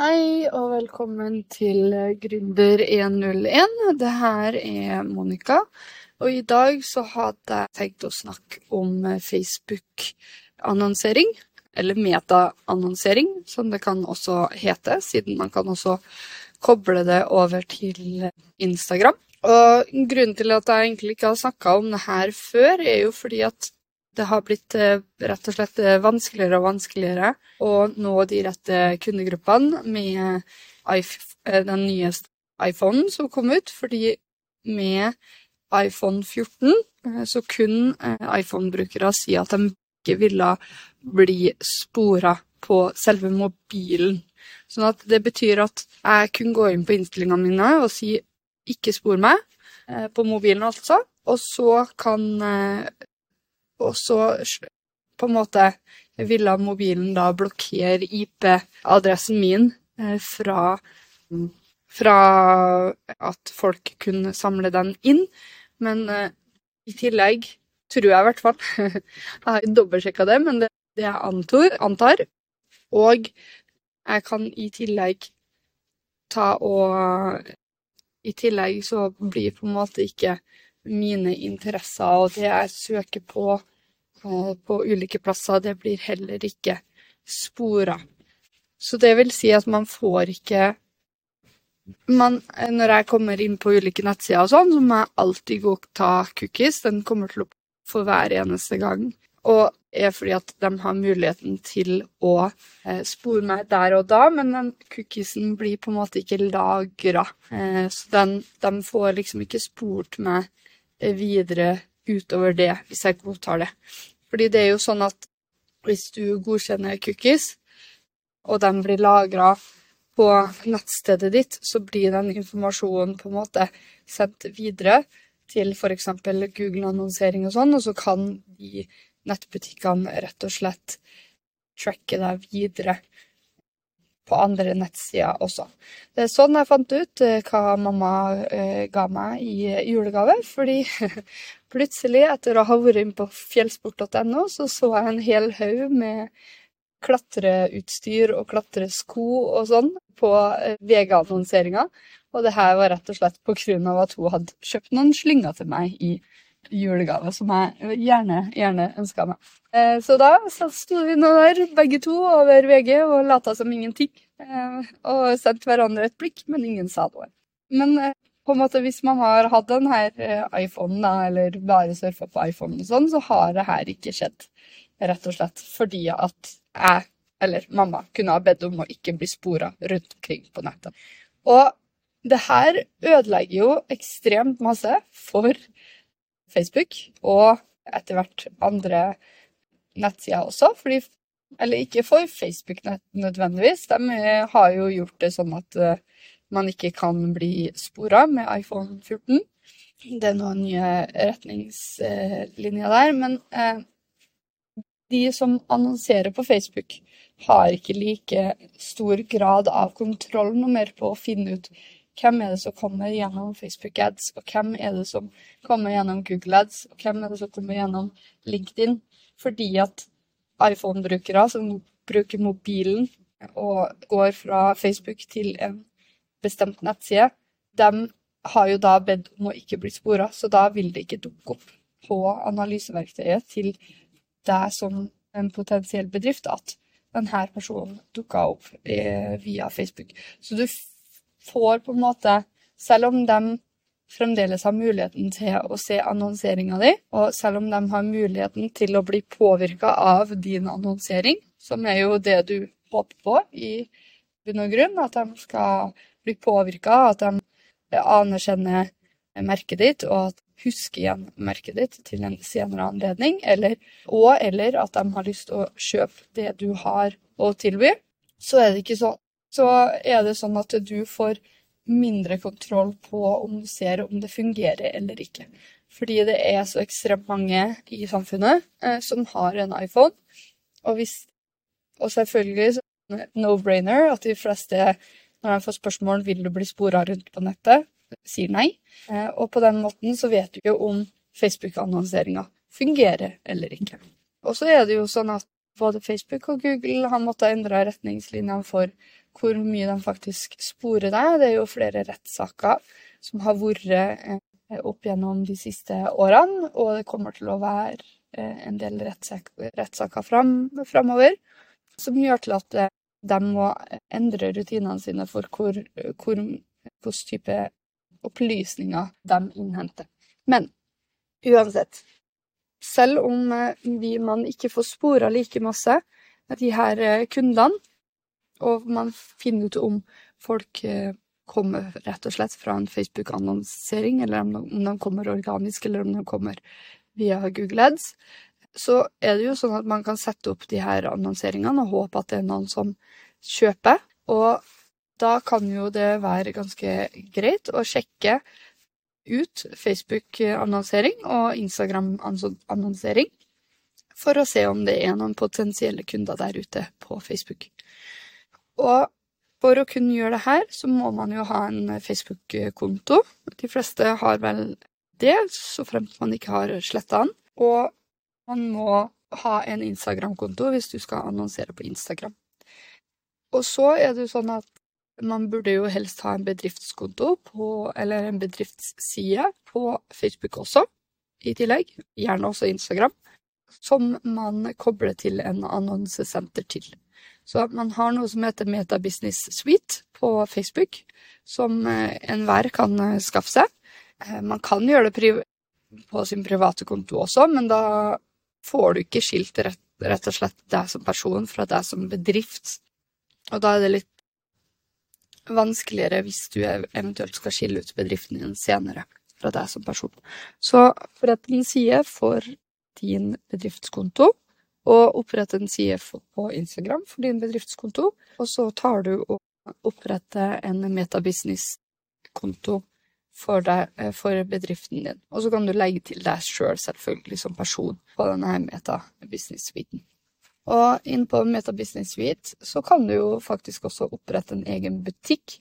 Hei og velkommen til Gründer 101. Det her er Monica. Og i dag så hadde jeg tenkt å snakke om Facebook-annonsering. Eller meta-annonsering, som det kan også hete, siden man kan også koble det over til Instagram. Og grunnen til at jeg egentlig ikke har snakka om det her før, er jo fordi at det har blitt eh, rett og slett eh, vanskeligere og vanskeligere å nå de rette kundegruppene med eh, den nyeste iPhonen som kom ut, fordi med iPhone 14 så kunne iPhone-brukere si at de ikke ville bli spora på selve mobilen. Sånn at det betyr at jeg kunne gå inn på innstillingene mine og si 'ikke spor meg', på mobilen altså, og så kan og så på en måte ville mobilen da blokkere IP-adressen min eh, fra, fra at folk kunne samle den inn. Men uh, i tillegg, tror jeg i hvert fall Jeg har dobbeltsjekka det, men det, det jeg antar, antar. Og jeg kan i tillegg ta og I tillegg så blir på en måte ikke mine interesser og det jeg søker på eh, på ulike plasser, det blir heller ikke spora. Så det vil si at man får ikke man, Når jeg kommer inn på ulike nettsider og sånn, så må jeg alltid gå og ta cookies. Den kommer til å få hver eneste gang. Og er fordi at de har muligheten til å eh, spore meg der og da, men den cookiesen blir på en måte ikke lagra. Eh, så den, de får liksom ikke spurt meg videre utover det, hvis jeg godtar det. Fordi det er jo sånn at hvis du godkjenner cookies, og de blir lagra på nettstedet ditt, så blir den informasjonen på en måte sendt videre til f.eks. Google-annonsering og sånn, og så kan de nettbutikkene rett og slett tracke deg videre på andre nettsider også. Det er sånn jeg fant ut eh, hva mamma eh, ga meg i julegave, fordi plutselig, etter å ha vært inne på fjellsport.no, så så jeg en hel haug med klatreutstyr og klatresko og sånn på eh, VG-annonseringa. Og det her var rett og slett på grunn av at hun hadde kjøpt noen slynger til meg i julegave, som jeg gjerne, gjerne ønska meg. Eh, så da så vi nå der, begge to, over VG og lata som ingenting. Eh, og sendte hverandre et blikk, men ingen sa noe. Men eh, på en måte, hvis man har hatt den her iPhonen, eller bare surfa på iPhonen og sånn, så har det her ikke skjedd. Rett og slett fordi at jeg, eller mamma, kunne ha bedt om å ikke bli spora rundt omkring på nettet. Og det her ødelegger jo ekstremt masse for Facebook og etter hvert andre nettsider også. Fordi, eller ikke for Facebook nødvendigvis. De har jo gjort det sånn at uh, man ikke kan bli spora med iPhone 14. Det er noen nye retningslinjer der. Men uh, de som annonserer på Facebook, har ikke like stor grad av kontroll noe mer på å finne ut hvem er det som kommer gjennom Facebook ads, og hvem er det som kommer gjennom Google ads, og hvem er det som kommer gjennom LinkedIn? Fordi at iPhone-brukere som bruker mobilen og går fra Facebook til en bestemt nettside, de har jo da bedt om å ikke bli spora, så da vil det ikke dukke opp på analyseverktøyet til deg som en potensiell bedrift at denne personen dukka opp eh, via Facebook. Så du får på en måte Selv om de fremdeles har muligheten til å se annonseringa di, og selv om de har muligheten til å bli påvirka av din annonsering, som er jo det du håper på i bunn og grunn, at de skal bli påvirka, at de anerkjenner merket ditt, og at husker igjen merket ditt til en senere anledning, eller, og eller at de har lyst til å kjøpe det du har å tilby, så er det ikke sånn så er det sånn at du får mindre kontroll på om du ser om det fungerer eller ikke. Fordi det er så ekstremt mange i samfunnet eh, som har en iPhone. Og, hvis, og selvfølgelig er no-brainer at de fleste, når de får spørsmål vil du bli spora rundt på nettet, sier nei. Eh, og på den måten så vet du jo om Facebook-annonseringa fungerer eller ikke. Og så er det jo sånn at både Facebook og Google har måttet endre retningslinjene for hvor mye de faktisk sporer deg. Det er jo flere rettssaker som har vært eh, opp gjennom de siste årene, og det kommer til å være eh, en del rettssaker fram, framover som gjør til at eh, de må endre rutinene sine for hvilken type opplysninger de innhenter. Men uansett, selv om vi, man ikke får spora like masse de her kundene, og man finner ut om folk kommer rett og slett fra en Facebook-annonsering, eller om de kommer organisk, eller om de kommer via Google Ads, så er det jo sånn at man kan sette opp de her annonseringene og håpe at det er noen som kjøper. Og da kan jo det være ganske greit å sjekke ut Facebook-annonsering og Instagram-annonsering for å se om det er noen potensielle kunder der ute på Facebook. Og for å kunne gjøre det her, så må man jo ha en Facebook-konto. De fleste har vel det, så fremt man ikke har sletta den. Og man må ha en Instagram-konto hvis du skal annonsere på Instagram. Og så er det jo sånn at man burde jo helst ha en bedriftskonto på, eller en bedriftsside på Facebook også, i tillegg. Gjerne også Instagram. Som man kobler til en annonsesenter til. Så man har noe som heter Meta Business Suite på Facebook, som eh, enhver kan eh, skaffe seg. Eh, man kan gjøre det på sin private konto også, men da får du ikke skilt rett, rett og slett deg som person fra deg som bedrift. Og da er det litt vanskeligere hvis du eventuelt skal skille ut bedriften din senere fra deg som person. Så forretningens en side får din bedriftskonto, og opprette en side på Instagram for din bedriftskonto. Og så tar du og oppretter en metabusiness-konto for, eh, for, bedriften din. Og så kan du legge til deg sjøl, selv, selvfølgelig, som person på denne metabusiness-suiten. Og inn på Metabusiness Suite så kan du jo faktisk også opprette en egen butikk.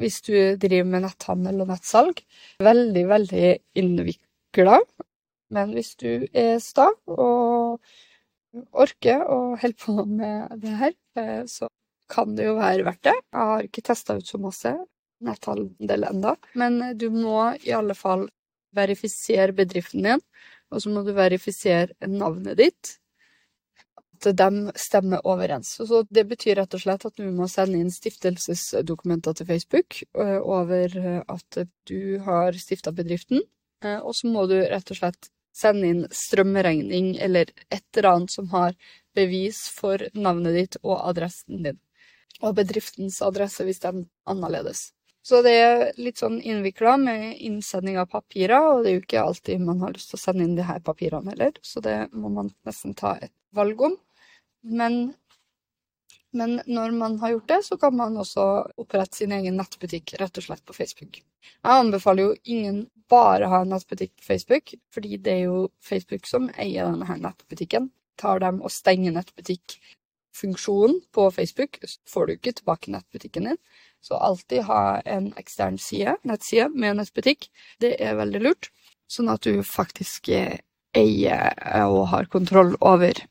Hvis du driver med netthandel og nettsalg. Veldig, veldig innvikla. Men hvis du er sta og orker å holde på med det her, eh, så kan det jo være verdt det. Jeg har ikke testa ut så masse netthandel enda, men du må i alle fall verifisere bedriften din, og så må du verifisere navnet ditt. At de stemmer overens. Så det betyr rett og slett at du må sende inn stiftelsesdokumenter til Facebook eh, over at du har stifta bedriften, eh, og så må du rett og slett sende inn strømregning eller et eller annet som har bevis for navnet ditt og adressen din. Og bedriftens adresse hvis den er annerledes. Så det er litt sånn innvikla med innsending av papirer, og det er jo ikke alltid man har lyst til å sende inn de her papirene heller, så det må man nesten ta et valg om. Men men når man har gjort det, så kan man også opprette sin egen nettbutikk rett og slett på Facebook. Jeg anbefaler jo ingen bare ha en nettbutikk på Facebook, fordi det er jo Facebook som eier denne her nettbutikken. Tar dem og stenger nettbutikkfunksjonen på Facebook, så får du ikke tilbake nettbutikken din. Så alltid ha en ekstern side, nettside med nettbutikk. Det er veldig lurt, sånn at du faktisk eier og har kontroll over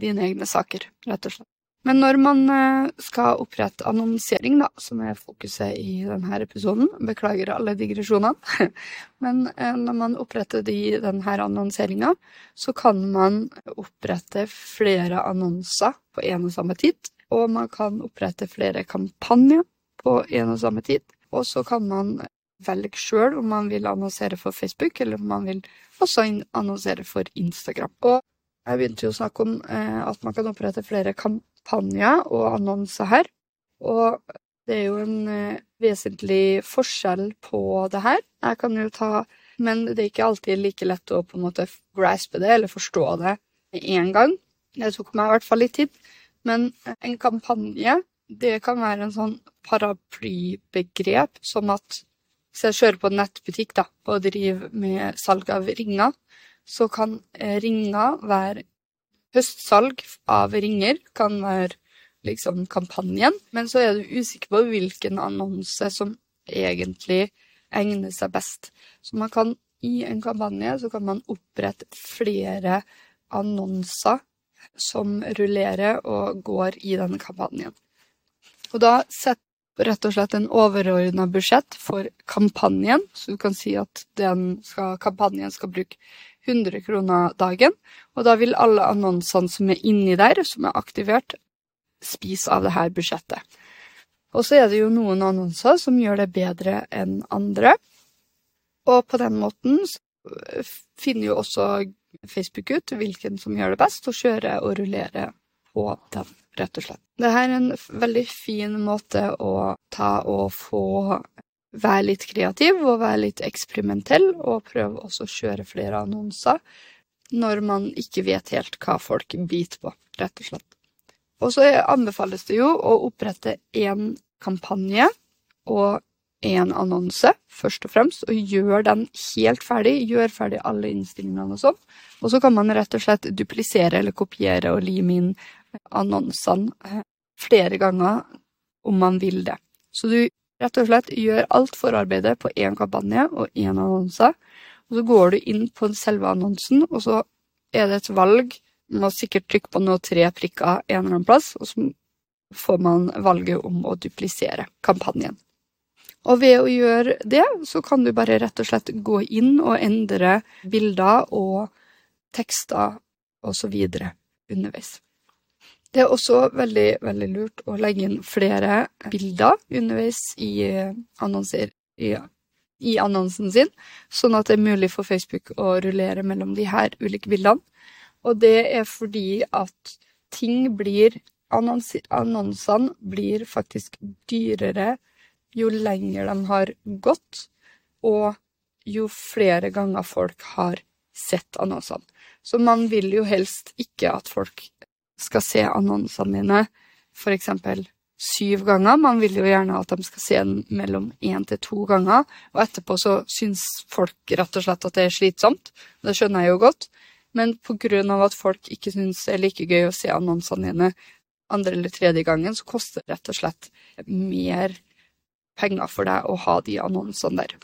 dine egne saker, rett og slett. Men når man eh, skal opprette annonsering, da, som er fokuset i denne episoden Beklager alle digresjonene. Men eh, når man oppretter de, denne annonseringa, så kan man opprette flere annonser på en og samme tid. Og man kan opprette flere kampanjer på en og samme tid. Og så kan man velge sjøl om man vil annonsere for Facebook, eller om man vil også annonsere for Instagram. Og jeg begynte jo å snakke om eh, at man kan opprette flere kampanjer kampanjer og annonser her. Og det er jo en eh, vesentlig forskjell på det her. Jeg kan jo ta Men det er ikke alltid like lett å på en måte graspe det eller forstå det med en gang. Det tok meg i hvert fall litt tid. Men en kampanje, det kan være en sånn paraplybegrep som at hvis jeg kjører på en nettbutikk da, og driver med salg av ringer, så kan eh, ringer være Høstsalg av ringer kan være liksom kampanjen, men så er du usikker på hvilken annonse som egentlig egner seg best. Så man kan i en kampanje så kan man opprette flere annonser som rullerer og går i denne kampanjen. Og da setter rett og slett en overordna budsjett for kampanjen, så du kan si at skal, kampanjen skal bruke 100 kroner dagen, og da vil alle annonsene som er inni der, som er aktivert, spise av det her budsjettet. Og så er det jo noen annonser som gjør det bedre enn andre, og på den måten finner jo også Facebook ut hvilken som gjør det best, og kjører og rullerer på den rett og slett. Dette er en veldig fin måte å ta og få være litt kreativ og vær litt eksperimentell, og prøv også å kjøre flere annonser når man ikke vet helt hva folk biter på, rett og slett. Og så anbefales det jo å opprette én kampanje og én annonse, først og fremst, og gjør den helt ferdig. Gjør ferdig alle innstillingene og sånn. Og så kan man rett og slett duplisere eller kopiere og lime inn annonsene eh, flere ganger om man vil det. Så du rett og slett gjør alt forarbeidet på én kampanje og én annonse, og så går du inn på selve annonsen, og så er det et valg. Man må sikkert trykke på noe tre prikker en eller annen plass, og så får man valget om å duplisere kampanjen. Og ved å gjøre det, så kan du bare rett og slett gå inn og endre bilder og tekster videre underveis. Det er også veldig, veldig lurt å legge inn flere bilder underveis i, annonser, i, i annonsen sin, sånn at det er mulig for Facebook å rullere mellom de her ulike bildene. Og det er fordi at ting blir Annonsene blir faktisk dyrere jo lenger de har gått, og jo flere ganger folk har sett annonsene. Så man vil jo helst ikke at folk skal se annonsene for eksempel syv ganger. Man vil jo gjerne at de skal se den mellom én til to ganger, og etterpå så syns folk rett og slett at det er slitsomt. Det skjønner jeg jo godt. Men av at folk ikke syns det er like gøy å se annonsene dine andre eller tredje gangen, så koster det rett og slett mer penger for deg å ha de annonsene der.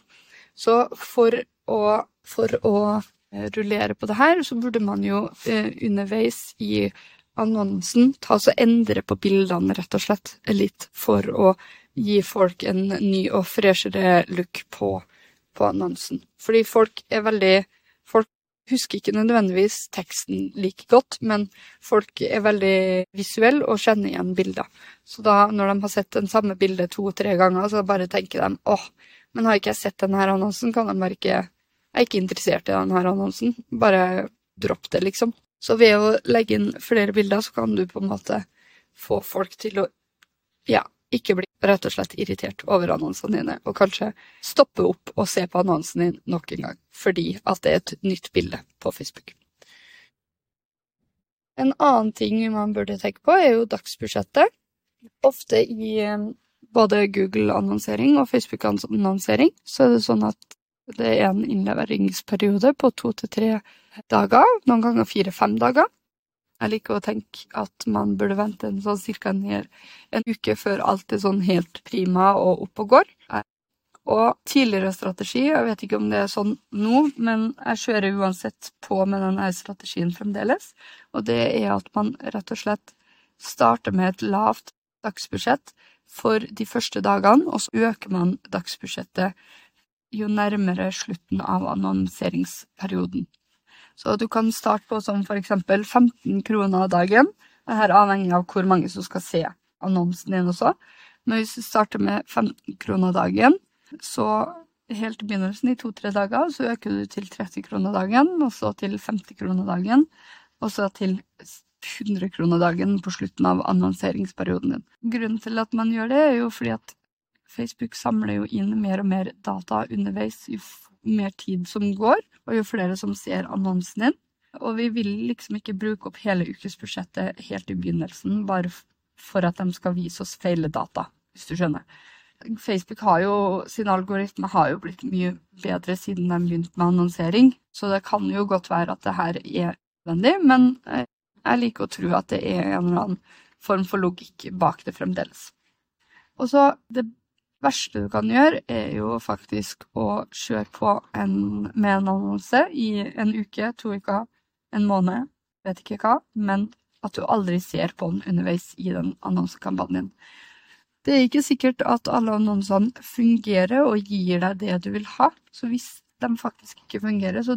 Så for å, for å eh, rullere på det her, så burde man jo eh, underveis i annonsen ta og endre på bildene, rett og slett, litt, for å gi folk en ny og freshere look på, på annonsen. Fordi folk er veldig Folk husker ikke nødvendigvis teksten like godt, men folk er veldig visuelle og kjenner igjen bilder. Så da, når de har sett den samme bildet to-tre ganger, så bare tenker de åh, men har ikke jeg sett denne annonsen, kan de bare ikke Jeg er ikke interessert i denne annonsen. Bare dropp det, liksom. Så ved å legge inn flere bilder, så kan du på en måte få folk til å ja, ikke bli rett og slett irritert over annonsene dine, og kanskje stoppe opp og se på annonsen din nok en gang, fordi at det er et nytt bilde på Facebook. En annen ting man burde tenke på, er jo dagsbudsjettet. Ofte i eh, både Google-annonsering og Facebook-annonsering så er det sånn at det er en innleveringsperiode på to til tre dager, noen ganger fire-fem dager. Jeg liker å tenke at man burde vente en sånn cirka en, en uke før alt er sånn helt prima og opp og går. Og tidligere strategi, jeg vet ikke om det er sånn nå, men jeg kjører uansett på med denne strategien fremdeles, og det er at man rett og slett starter med et lavt dagsbudsjett for de første dagene, og så øker man dagsbudsjettet jo nærmere slutten av annonseringsperioden. Så du kan starte på som eksempel 15 kroner dagen. Dette er avhengig av hvor mange som skal se annonsen din også. Men hvis du starter med 15 kroner dagen, så helt i begynnelsen, i to-tre dager, så øker du til 30 kroner dagen, og så til 50 kroner dagen, og så til 100 kroner dagen på slutten av annonseringsperioden din. Grunnen til at man gjør det, er jo fordi at Facebook samler jo inn mer og mer data underveis jo mer tid som går, og jo flere som ser annonsen din. Og vi vil liksom ikke bruke opp hele ukesbudsjettet helt i begynnelsen, bare for at de skal vise oss feile data, hvis du skjønner. Facebook har jo, sin algoritme har jo blitt mye bedre siden de begynte med annonsering, så det kan jo godt være at det her er nødvendig, men eh, jeg liker å tro at det er en eller annen form for logikk bak det fremdeles. Og så det verste du kan gjøre, er jo faktisk å kjøre på en, med en annonse i en uke, to uker, en måned, vet ikke hva, men at du aldri ser på den underveis i den annonsekampanjen. Det er ikke sikkert at alle annonsene fungerer og gir deg det du vil ha. Så hvis de faktisk ikke fungerer, så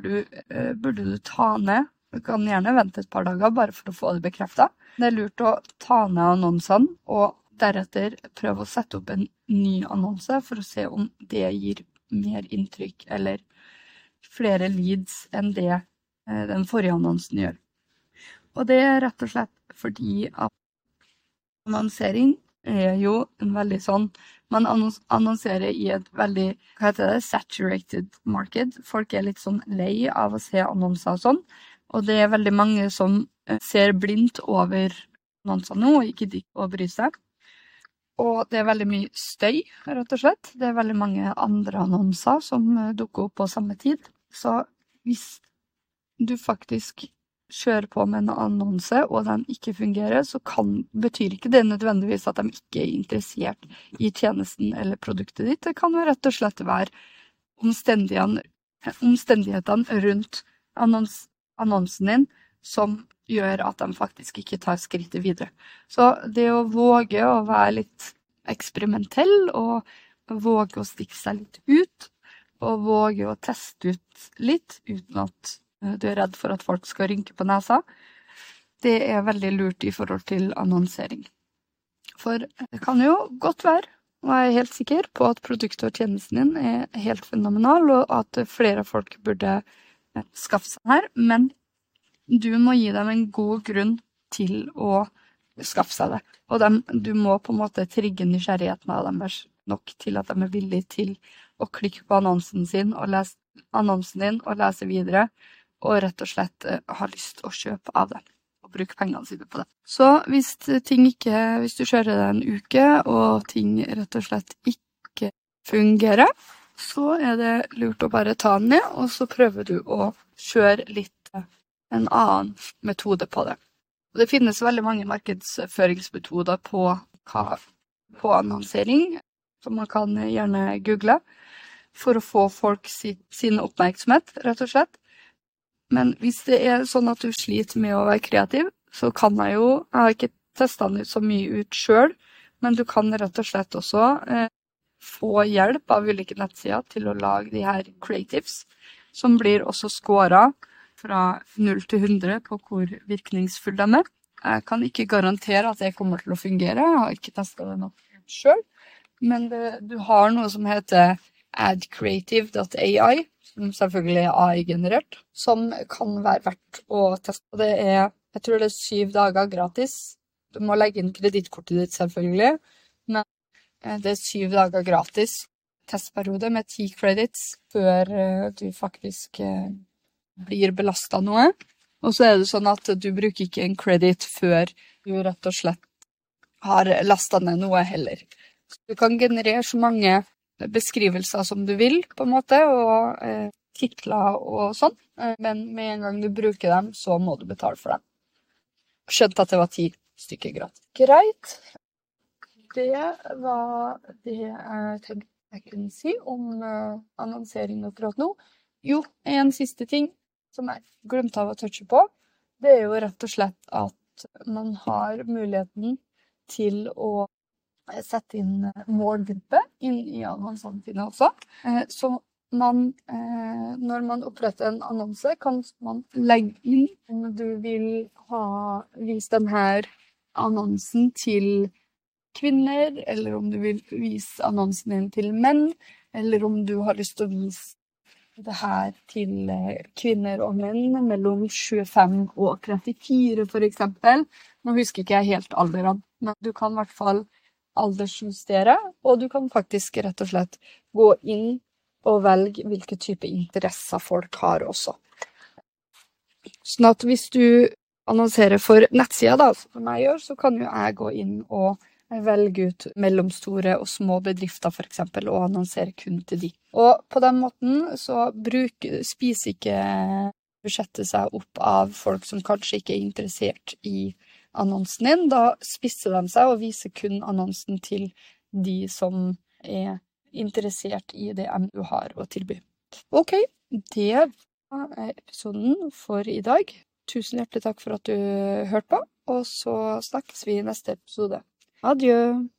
du, eh, burde du ta ned. Du kan gjerne vente et par dager bare for å få det bekrefta. Det er lurt å ta ned annonsene og deretter prøve å sette opp en ny annonse for å se om det gir mer inntrykk eller flere leads enn det eh, den forrige annonsen gjør. Og det er rett og slett fordi at annonsering er jo en veldig sånn Man annonserer i et veldig hva heter det, saturated market. Folk er litt sånn lei av å se annonser og sånn. Og det er veldig mange som eh, ser blindt over annonser nå og ikke gidder å bry seg. Og det er veldig mye støy, rett og slett. Det er veldig mange andre annonser som eh, dukker opp på samme tid. Så hvis du faktisk kjører på med en annonse, og den ikke fungerer, så kan, betyr ikke det nødvendigvis at de ikke er interessert i tjenesten eller produktet ditt. Det kan jo rett og slett være omstendighetene, rundt annons, annonsen din som gjør at de faktisk ikke tar skrittet videre. Så det å våge å være litt eksperimentell, og våge å stikke seg litt ut, og våge å teste ut litt uten at Eh, du er redd for at folk skal rynke på nesa. Det er veldig lurt i forhold til annonsering. For det kan jo godt være, og jeg er helt sikker på at produktet og tjenesten din er helt fenomenal, og at flere folk burde eh, skaffe seg den her, men du må gi dem en god grunn til å skaffe seg det. Og dem, du må på en måte trigge nysgjerrigheten av dem nok til at de er villige til å klikke på annonsen sin og lese annonsen din og lese videre og rett og slett ha lyst til å kjøpe av det. Og bruke pengene sine på det. Så hvis ikke Hvis du kjører det en uke, og ting rett og slett ikke fungerer, så er det lurt å bare ta den ned, og så prøver du å kjøre litt eh, en annen metode på det. Og det finnes veldig mange markedsføringsmetoder på, på annonsering, som man kan gjerne google, for å få folk sin oppmerksomhet, rett og slett. Men hvis det er sånn at du sliter med å være kreativ, så kan jeg jo Jeg har ikke testa den så mye ut sjøl, men du kan rett og slett også eh, få hjelp av ulike nettsider til å lage de her creatives, som blir også scora fra 0 til 100 på hvor virkningsfull den er. Jeg kan ikke garantere at det kommer til å fungere, jeg har ikke testa det nok sjøl, men det, du har noe som heter adcreative.ai, som selvfølgelig er AI-generert, som kan være verdt å teste. Det er, jeg tror det er syv dager gratis. Du må legge inn kredittkortet ditt, selvfølgelig, men eh, det er syv dager gratis testperiode med ti credits før eh, du faktisk eh, blir belasta noe. Og så er det sånn at du bruker ikke en credit før du rett og slett har lasta ned noe heller. Du kan generere så mange beskrivelser som du vil, på en måte, og eh, titler og sånn. Eh, men med en gang du bruker dem, så må du betale for dem. Skjønte at det var ti stykker gratis. Greit. Det var det jeg tenkte jeg kunne si om uh, annonsering akkurat nå. Jo, en siste ting som jeg glemte av å touche på. Det er jo rett og slett at man har muligheten til å sette inn eh, målgruppe inn i annonsene sine også. Eh, så man, eh, når man oppretter en annonse, kan man legge inn om du vil ha vist denne annonsen til kvinner, eller om du vil vise annonsen din til menn, eller om du har lyst til å vise det her til kvinner og menn mellom 25 og 34, for eksempel. Nå husker ikke jeg helt alderen, men du kan i hvert fall aldersjustere, og du kan faktisk rett og slett gå inn og velge hvilke type interesser folk har også. Sånn at hvis du annonserer for nettsida, da, som jeg gjør, så kan jo jeg gå inn og velge ut mellomstore og små bedrifter, f.eks., og annonsere kun til de. Og på den måten så bruk, spiser ikke budsjettet seg opp av folk som kanskje ikke er interessert i annonsen din. Da spisser de seg og viser kun annonsen til de som er interessert i det du har å tilby. OK, det var episoden for i dag. Tusen hjertelig takk for at du hørte på, og så snakkes vi i neste episode. Adieu.